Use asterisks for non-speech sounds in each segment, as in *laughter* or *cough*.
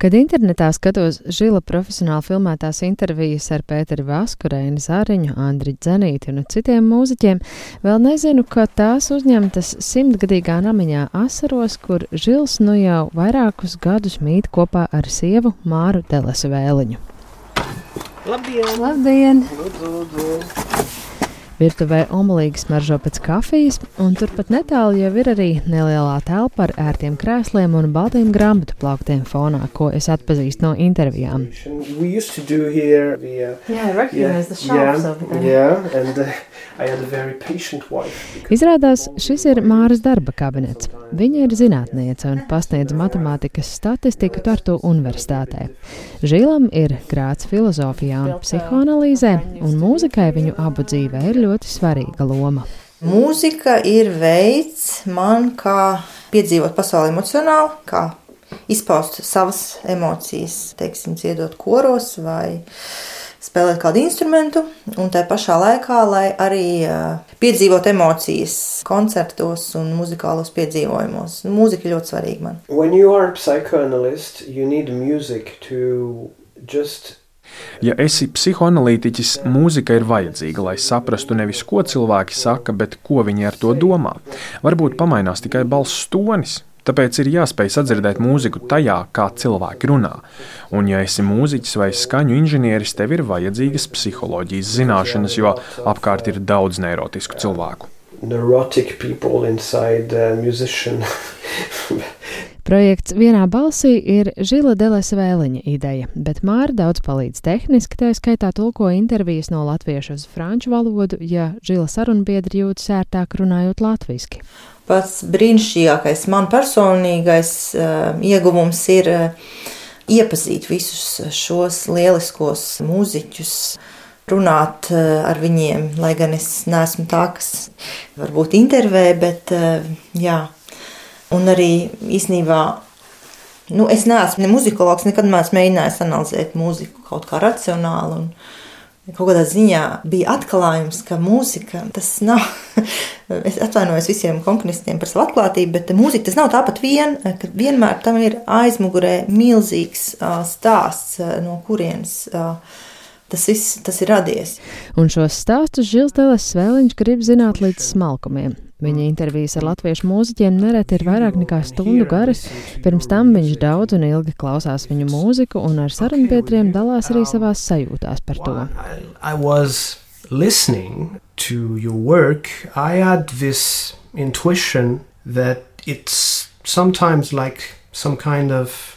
Kad internetā skatos Žila profesionāli filmētās intervijas ar Pēteri Vasku, Reini Zāriņu, Andriņu Dzenīti un citiem mūziķiem, vēl nezinu, ka tās uzņemtas simtgadīgā namiņā Asaros, kur Žils nu jau vairākus gadus mīt kopā ar sievu Māru Delesi Vēliņu. Labdien! Labdien! Lūdzu, lūdzu. Virtuvē omulīgi smaržo pēc kafijas, un turpat netālu jau ir arī nelielā telpa ar ērtiem krēsliem un baltiem grāmatu plauktiem fonā, ko es atpazīstu no intervijām. Here the, Jā, yeah, yeah, yeah, and uh, I had a very patient wife. Izrādās, šis ir Māras darba kabinets. Viņa ir zinātniece un pasniedz matemātikas statistiku Tartu Universitātē. Žilam ir grāts filozofijā un psihoanalīzē, un mūzikai viņu abu dzīvē ir ļoti svarīga loma. Mūzika ir veids man, kā piedzīvot pasauli emocionāli, kā izpaust savas emocijas, teiksim, dziedot koros vai spēlēt kādu instrumentu, un tā pašā laikā, lai arī piedzīvot emocijas koncertos un muzikālos piedzīvojumos. Mūzika ir ļoti svarīga man. When you are a psychoanalyst, you need music to just Ja esi psihoanalītiķis, mūzika ir vajadzīga, lai saprastu nevis, ko cilvēki saka, bet ko viņi ar to domā. Varbūt pamainās tikai balss tonis, Tāpēc ir jāspēj sadzirdēt mūziku tajā, kā cilvēki runā. Un, ja esi mūziķis vai skaņu inženieris, tev ir vajadzīgas psiholoģijas zināšanas, jo apkārt ir daudz neirotisku cilvēku. neurotic people inside a musician. Projekts vienā balsī ir Žila Delesa vēliņa ideja, bet Māra daudz palīdz tehniski, tā skaitā tulko intervijas no latviešu uz franču valodu, ja Žila sarunbiedri jūtas ērtāk runājot latviski. Pats brīnišķīgākais man personīgais uh, ieguvums ir uh, iepazīt visus šos lieliskos mūziķus, runāt uh, ar viņiem, lai gan es neesmu tā, kas varbūt intervē, bet jā. Un arī īsnībā, nu, es neesmu ne muzikologs, nekad neesmu mēģinājis analizēt mūziku kaut kā racionāli. Kaut kādā ziņā bija atklājums, ka mūzika tas nav. *laughs* es atvainojos visiem komponistiem par savu atklātību, bet mūzika tas nav tāpat vien, ka vienmēr tam ir aizmugurē milzīgs uh, stāsts, uh, no kurienes. Uh, Tas viss tas ir radies. Un šos stāstus Žils Teles Svēliņš grib zināt līdz smalkumiem. Viņa intervijas ar latviešu mūziķiem nereti ir vairāk nekā stundu garas. Pirms tam viņš daudz un ilgi klausās viņu mūziku un ar sarunbiedriem dalās arī savās sajūtās par to. I was listening to your work, I had this intuition that it's sometimes like some kind of.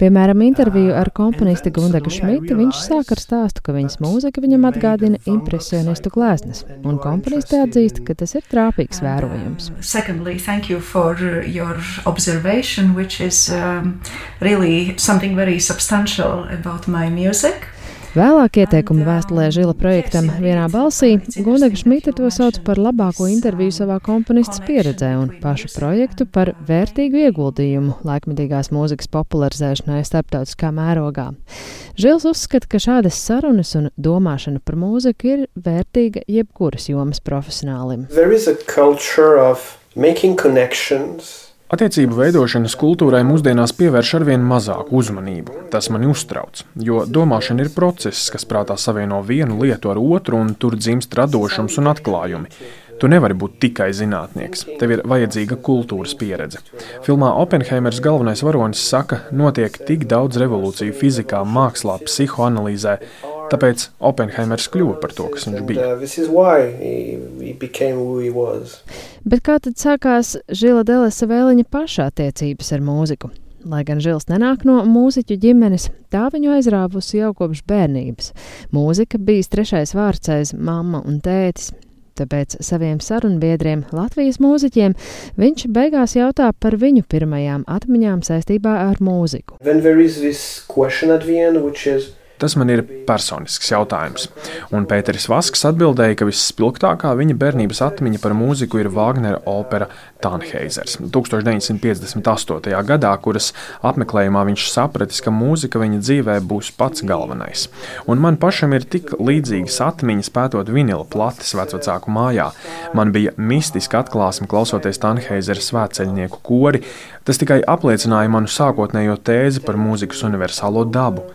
Piemēram, interviju ar komponisti Gundagu Šmitu viņš sāk ar stāstu, ka viņas mūzika viņam atgādina impresionistu gleznas, un komponisti atzīst, ka tas ir trāpīgs vērojums. Secondly, thank you for your observation, which is um, really something very substantial about my music. Vēlāk ieteikuma vēstulē Žila projektam vienā balsī Gundaga Šmita to sauc par labāko interviju savā komponistas pieredzē un pašu projektu par vērtīgu ieguldījumu laikmetīgās mūzikas popularizēšanai starptautiskā mērogā. Žils uzskata, ka šādas sarunas un domāšana par mūziku ir vērtīga jebkuras jomas profesionālim. There is a culture of making connections. Attiecību veidošanas kultūrai mūsdienās pievērš arvien mazāku uzmanību. Tas mani uztrauc, jo domāšana ir process, kas prātā savieno vienu lietu ar otru, un tur dzimst radošums un atklājumi. Tu nevari būt tikai zinātnieks, tev ir vajadzīga kultūras pieredze. Filmā Oppenheimers galvenais varonis saka, notiek tik daudz revolūciju fizikā, mākslā, psihoanalīzē, Tāpēc Oppenheimers kļuva par to, kas viņš bija. Bet kā tad sākās Žila Delesa vēliņa paša attiecības ar mūziku? Lai gan Žils nenāk no mūziķu ģimenes, tā viņu aizrāvusi jau kopš bērnības. Mūzika bijis trešais vārds aiz mamma un tētis. Tāpēc saviem sarunbiedriem, Latvijas mūziķiem, viņš beigās jautā par viņu pirmajām atmiņām saistībā ar mūziku. End, tas man ir personisks jautājums. Un Pēteris Vasks atbildēja, ka visspilgtākā viņa bērnības atmiņa par mūziku ir Wagnera opera Tanheizers. 1958. gadā, kuras apmeklējumā viņš sapratis, ka mūzika viņa dzīvē būs pats galvenais. Un man pašam ir tik līdzīgas atmiņas pētot vinila plates vecāku mājā. Man bija mistiska atklāsme klausoties Tanheizera svētceļnieku kori. Tas tikai apliecināja manu sākotnējo tēzi par mūzikas universālo dabu.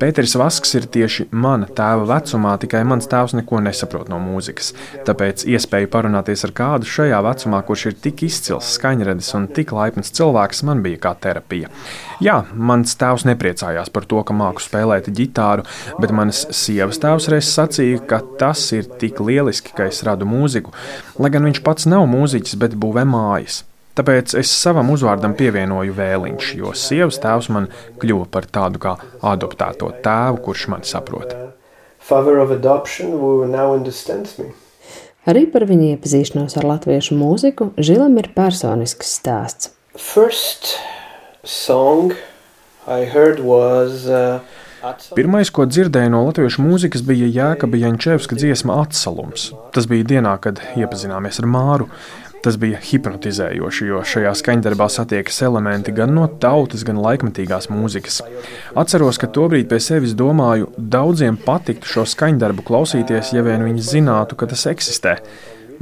Pēters Vasks ir tieši mana tēva vecumā, tikai mans tēvs neko nesaprot no mūzikas. Tāpēc iespēja parunāties ar kādu šajā vecumā, kurš ir tik izcils skaņradis un tik laipns cilvēks, man bija kā terapija. Jā, mans tēvs nepriecājās par to, ka māku spēlēt ģitāru, bet manas sievas tēvs reiz sacīja, ka tas ir tik lieliski, ka es radu mūziku, lai gan viņš pats nav mūziķis, bet būvē mājas. Tāpēc es savam uzvārdam pievienoju vēliņš, jo sievas tēvs man kļuva par tādu kā adoptēto tēvu, kurš man saprot. Arī par viņa iepazīšanos ar latviešu mūziku Žilam ir personisks stāsts. First song I heard was uh, Pirmais, ko dzirdēju no latviešu mūzikas, bija Jēkabā Jančevska dziesma Atsalums. Tas bija dienā, kad iepazināmies ar Māru. Tas bija hipnotizējoši, jo šajā skaņdarbā satiekas elementi gan no tautas, gan laikmetīgās mūzikas. Atceros, ka tobrīd pie sevis domāju, daudziem patiktu šo skaņdarbu klausīties, ja vien viņi zinātu, ka tas eksistē.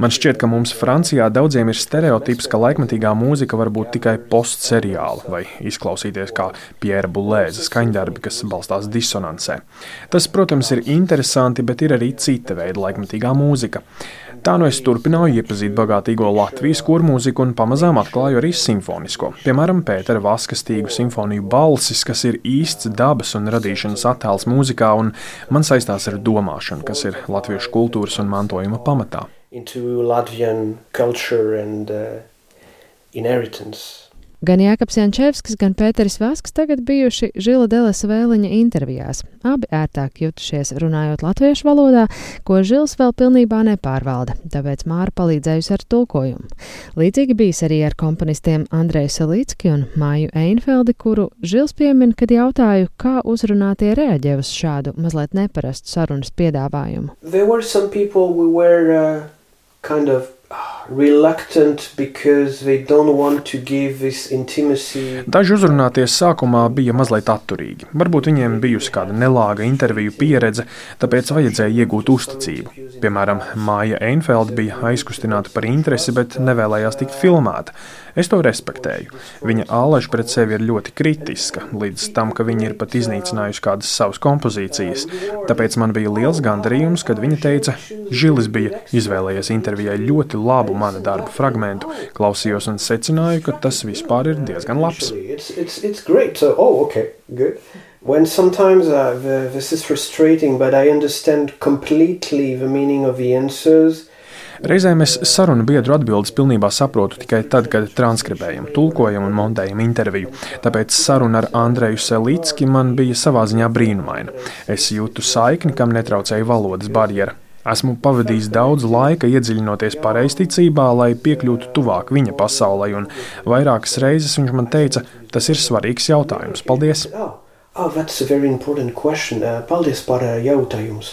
Man šķiet, ka mums Francijā daudziem ir stereotips, ka laikmatīgā mūzika var būt tikai postseriāla vai izklausīties kā Pjēra Bulēza skaņdarbi, kas balstās disonancē. Tas, protams, ir interesanti, bet ir arī cita veida laikmatīgā mūzika. Tā nu es turpināju iepazīt bagātīgo Latvijas kormūziku un pamazām atklāju arī simfonisko. Piemēram, Pētera Vaska stīgu simfoniju balsis, kas ir īsts dabas un radīšanas attēls mūzikā un man saistās ar domāšanu, kas ir latviešu kultūras un mantojuma pamatā. Into Latvian culture and uh, inheritance. Gan Jānis Jančevskis, gan Pēteris Vasks tagad bijuši Žila Deles vēliņa intervijās. Abi ērtāk jutušies runājot latviešu valodā, ko Žils vēl pilnībā nepārvalda, tāpēc Māra palīdzējusi ar tulkojumu. Līdzīgi bijis arī ar komponistiem Andreju Salīcki un Māju Einfeldi, kuru Žils piemin, kad jautāju, kā uzrunātie reaģē uz šādu mazliet neparastu sarunas piedāvājumu. There were some people who were uh, kind of Daži uzrunāties sākumā bija mazliet atturīgi. Varbūt viņiem bijusi kāda nelāga interviju pieredze, tāpēc vajadzēja iegūt uzticību. Piemēram, Māja Einfelda bija aizkustināta par interesi, bet nevēlējās tikt filmēta. Es to respektēju. Viņa āleša pret sevi ir ļoti kritiska, līdz tam, ka viņa ir pat iznīcinājusi kādas savas kompozīcijas. Tāpēc man bija liels gandarījums, kad viņa teica, Žilis bija izvēlējies intervijai ļoti labu mana darba fragment, klausījos un secināju, ka tas vispār ir diezgan labs. It's, it's, it's so, oh, okay, When sometimes uh, this is frustrating, but I understand completely the meaning of the answers. Reizēm es sarunu biedru atbildes pilnībā saprotu tikai tad, kad transkribējam, tulkojam un montējam interviju. Tāpēc saruna ar Andreju Selītski man bija savā ziņā brīnumaina. Es jūtu saikni, kam netraucēja valodas barjera. Esmu pavadījis daudz laika iedziļinoties pareizticībā, lai piekļūtu tuvāk viņa pasaulē, un vairākas reizes viņš man teica, tas ir svarīgs jautājums. Paldies! Oh, oh, uh, Paldies par uh, jautājumu!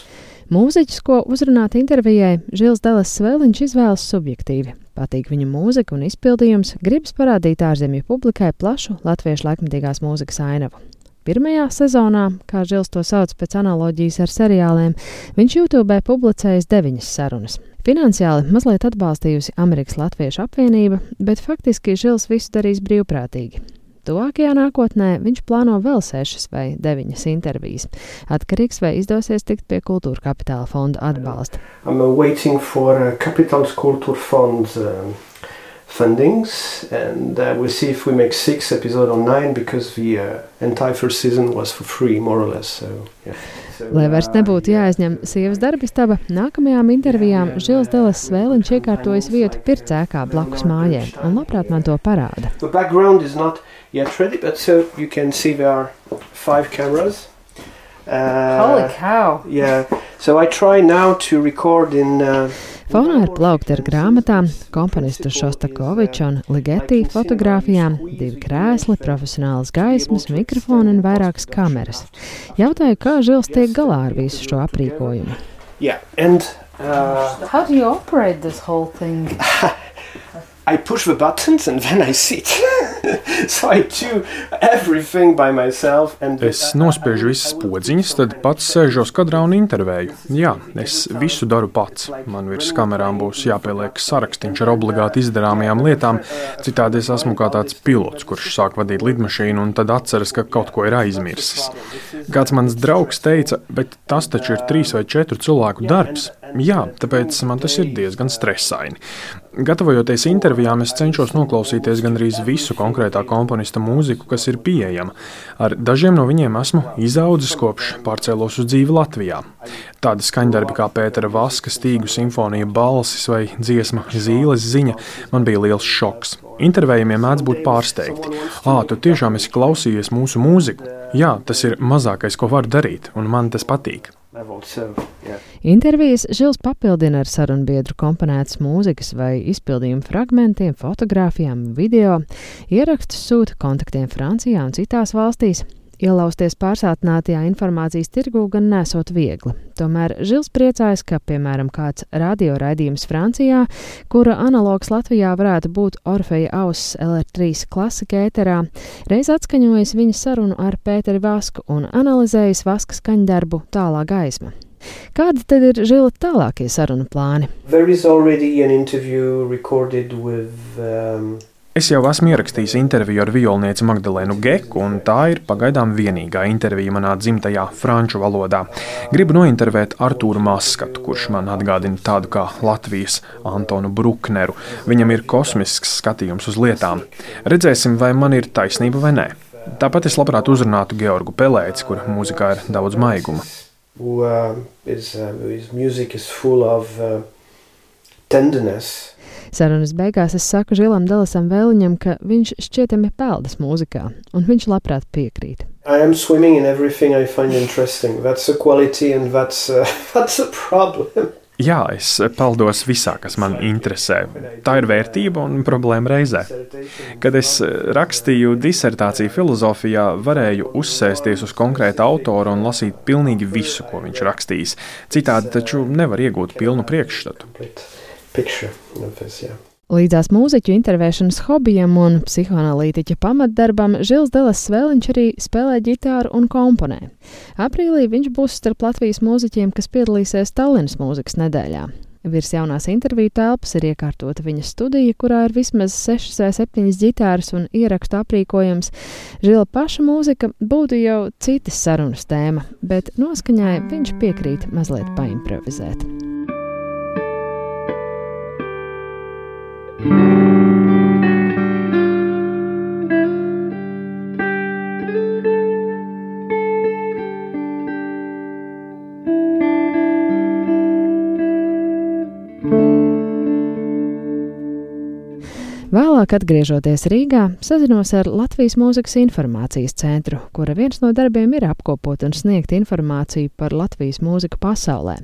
Mūziķis, ko uzrunāt intervijai, Žils Delas Svēliņš izvēlas subjektīvi. Patīk viņa mūzika un izpildījums, gribas parādīt ārzemju publikai plašu latviešu laikmatīgās mūzikas ainavu. Pirmajā sezonā, kā Žils to sauc pēc analoģijas ar seriāliem, viņš YouTube publicējis deviņas sarunas. Finansiāli mazliet atbalstījusi Amerikas Latviešu apvienība, bet faktiski Žils visu darīs brīvprātīgi. Tuvākajā nākotnē viņš plāno vēl sešas vai deviņas intervijas. Atkarīgs vai izdosies tikt pie kultūra kapitāla fonda atbalsta. I'm waiting for uh, Capital's Kultūra fonds. Um, fundings, and uh, we'll see if we make six episodes or nine because the uh, entire first season was for free, more or less. So, yeah. Lai vairs nebūtu jāaizņem sievas darbistaba, nākamajām intervijām Žils Delas Svēliņš iekārtojas vietu pircēkā blakus mājai un labprāt man to parāda. Ready, but so you can see there are five cameras. Uh, Holy cow! Yeah, so I try now to record in uh, Fonā ir plaukti ar grāmatām, komponistu Šostakoviča un Ligeti fotografijām, divi krēsli, profesionālas gaismas, mikrofoni un vairākas kameras. Jautāju, kā Žils tiek galā ar visu šo aprīkojumu. Yeah, and uh, How do you operate this whole thing? *laughs* I push the buttons and then I sit. *laughs* so I do everything by myself. And Es nospiežu visas podziņas, tad pats sēžos kadrā un intervēju. Jā, es visu daru pats. Man virs kamerām būs jāpieliek sarakstīns ar obligāti izdarāmajām lietām. Citādi es esmu kā tāds pilots, kurš sāk vadīt lidmašīnu un tad atceras, ka kaut ko ir aizmirsis. Kāds mans draugs teica, bet tas taču ir trīs vai četru cilvēku darbs. Jā, tāpēc man tas ir diezgan stresaini. Gatavojoties intervijām, es cenšos noklausīties gandrīz visu konkrētā komponista mūziku, kas ir pieejama. Ar dažiem no viņiem esmu izaudzis kopš pārcēlos uz dzīvi Latvijā. Tādi skaņdarbi kā Pētera Vaska, Stīgu simfonija, balsis vai dziesma Zīles ziņa man bija liels šoks. Intervējumiem mēdz būt pārsteigti. Ā, tu tiešām esi klausījies mūsu mūziku? Jā, tas ir mazākais, ko var darīt, un man tas patīk. Level. So yeah. Intervijas Žils papildina ar sarunbiedru komponētas mūzikas vai izpildījumu fragmentiem, fotografijām, video. Ierakstus sūta kontaktiem Francijā un citās valstīs. Ielausties pārsātinātajā informācijas tirgū gan nesot viegli. Tomēr Žils priecājas, ka, piemēram, kāds radioraidījums Francijā, kura analogs Latvijā varētu būt Orfeja auss LR3 klasika ēterā, reiz atskaņojis viņa sarunu ar Pēteri Vasku un analizējis Vaska skaņdarbu Tālā gaisma. Kādi tad ir Žila tālākie sarunu plāni? With. Um, Es jau esmu ierakstījis interviju ar violnieci Magdalēnu Geku, un tā ir pagaidām vienīgā intervija manā dzimtajā franču valodā. Gribu nointervēt Artūru Maskatu, kurš man atgādina tādu kā Latvijas Antonu Brukneru. Viņam ir kosmisks skatījums uz lietām. Redzēsim, vai man ir taisnība vai nē. Tāpat es labprāt uzrunātu Georgu Pelēci, kur mūzikā ir daudz maiguma. who uh, is, uh, his music is full of uh, tenderness. Sarunas beigās es saku Žilam Delasam Vēliņam, ka viņš šķietami peldas mūzikā, un viņš labprāt piekrīt. I am swimming in everything I find interesting. That's a quality, and that's uh, *laughs* that's a problem. Jā, es peldos visā, kas man interesē. Tā ir vērtība un problēma reizē. Kad es rakstīju disertāciju filozofijā, varēju uzsēsties uz konkrēta autora un lasīt pilnīgi visu, ko viņš rakstījis. Citādi taču nevar iegūt pilnu priekšstatu. Picture of this, yeah. Līdzās mūziķu intervēšanas hobijam un psihoanalītiķa pamatdarbam Žils Delas Svēliņš arī spēlē ģitāru un komponē. Aprīlī viņš būs starp Latvijas mūziķiem, kas piedalīsies Tallinas mūzikas nedēļā. Virs jaunās interviju telpas ir iekārtota viņa studija, kurā ir vismaz 6 vai 7 ģitāras un ierakstu aprīkojums. Žila paša mūzika būtu jau citas sarunas tēma, bet noskaņai viņš piekrīt mazliet paimprovizēt. thank you. Vēlāk, atgriežoties Rīgā, sazinos ar Latvijas mūzikas informācijas centru, kura viens no darbiem ir apkopot un sniegt informāciju par Latvijas mūziku pasaulē.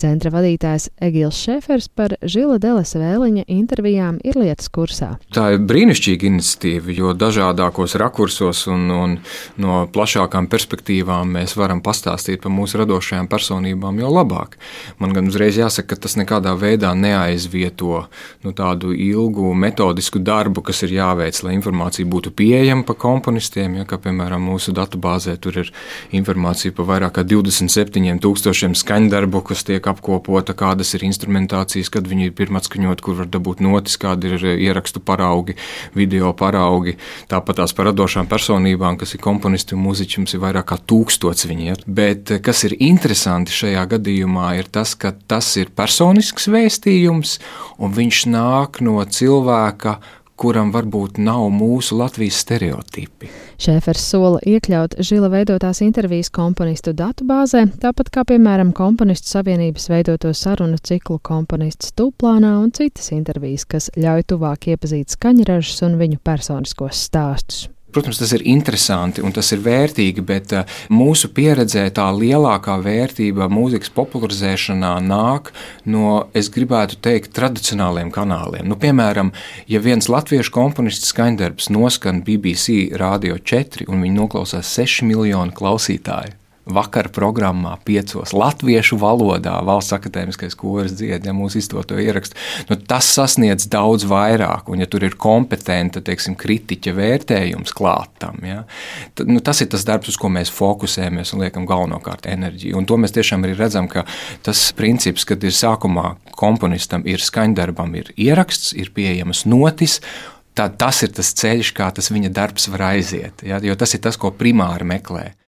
Centra vadītājs Egils Šefers par Žila Deles vēliņa intervijām ir lietas kursā. Tā ir brīnišķīga iniciatīva, jo dažādākos rakursos un, un no plašākām perspektīvām mēs varam pastāstīt par mūsu radošajām personībām jau labāk. Man gan uzreiz jāsaka, ka tas nekādā veidā neaizvieto nu, tādu ilgu metodisku darbu, kas ir jāveic, lai informācija būtu pieejama par komponistiem. Ja, kā, piemēram, mūsu datubāzē tur ir informācija par vairāk kā 27,000 skaņdarbu, kas tiek apkopota, kādas ir instrumentācijas, kad viņi ir pirmā atskaņot, kur var dabūt notis, kādi ir ierakstu paraugi, video paraugi. Tāpat tās par radošām personībām, kas ir komponisti un mūziķi, mums ir vairāk kā tūkstots viņi. Ja. Bet kas ir interesanti šajā gadījumā, ir tas, ka tas ir personisks vēstījums, un viņš nāk no cilvēka, kuram varbūt nav mūsu Latvijas stereotipi. Šēfers sola iekļaut Žila veidotās intervijas komponistu datubāzē, tāpat kā, piemēram, komponistu savienības veidoto sarunu ciklu komponists Tuplānā un citas intervijas, kas ļauj tuvāk iepazīt skaņražus un viņu personiskos stāstus. Protams, tas ir interesanti un tas ir vērtīgi, bet eh, mūsu pieredzē tā lielākā vērtība mūzikas popularizēšanā nāk no, es gribētu teikt, tradicionāliem kanāliem. Nu, piemēram, ja viens latviešu komponists skaņdarbs noskan BBC Radio 4 un viņi noklausās 6 miljonu klausītāju vakar programmā, piecos latviešu valodā, valsts akadēmiskais koris dzied, ja mūsu izdoto ierakstu, nu, tas sasniedz daudz vairāk. Un, ja tur ir kompetenta, teiksim, kritiķa vērtējums klātam, ja, tad, nu, tas ir tas darbs, uz ko mēs fokusējamies un liekam galvenokārt enerģiju. Un to mēs tiešām arī redzam, ka tas princips, kad ir sākumā komponistam ir skaņdarbam, ir ieraksts, ir pieejamas notis, tad tas ir tas ceļš, kā tas viņa darbs var aiziet. Ja, jo tas ir tas, ko primāri meklē.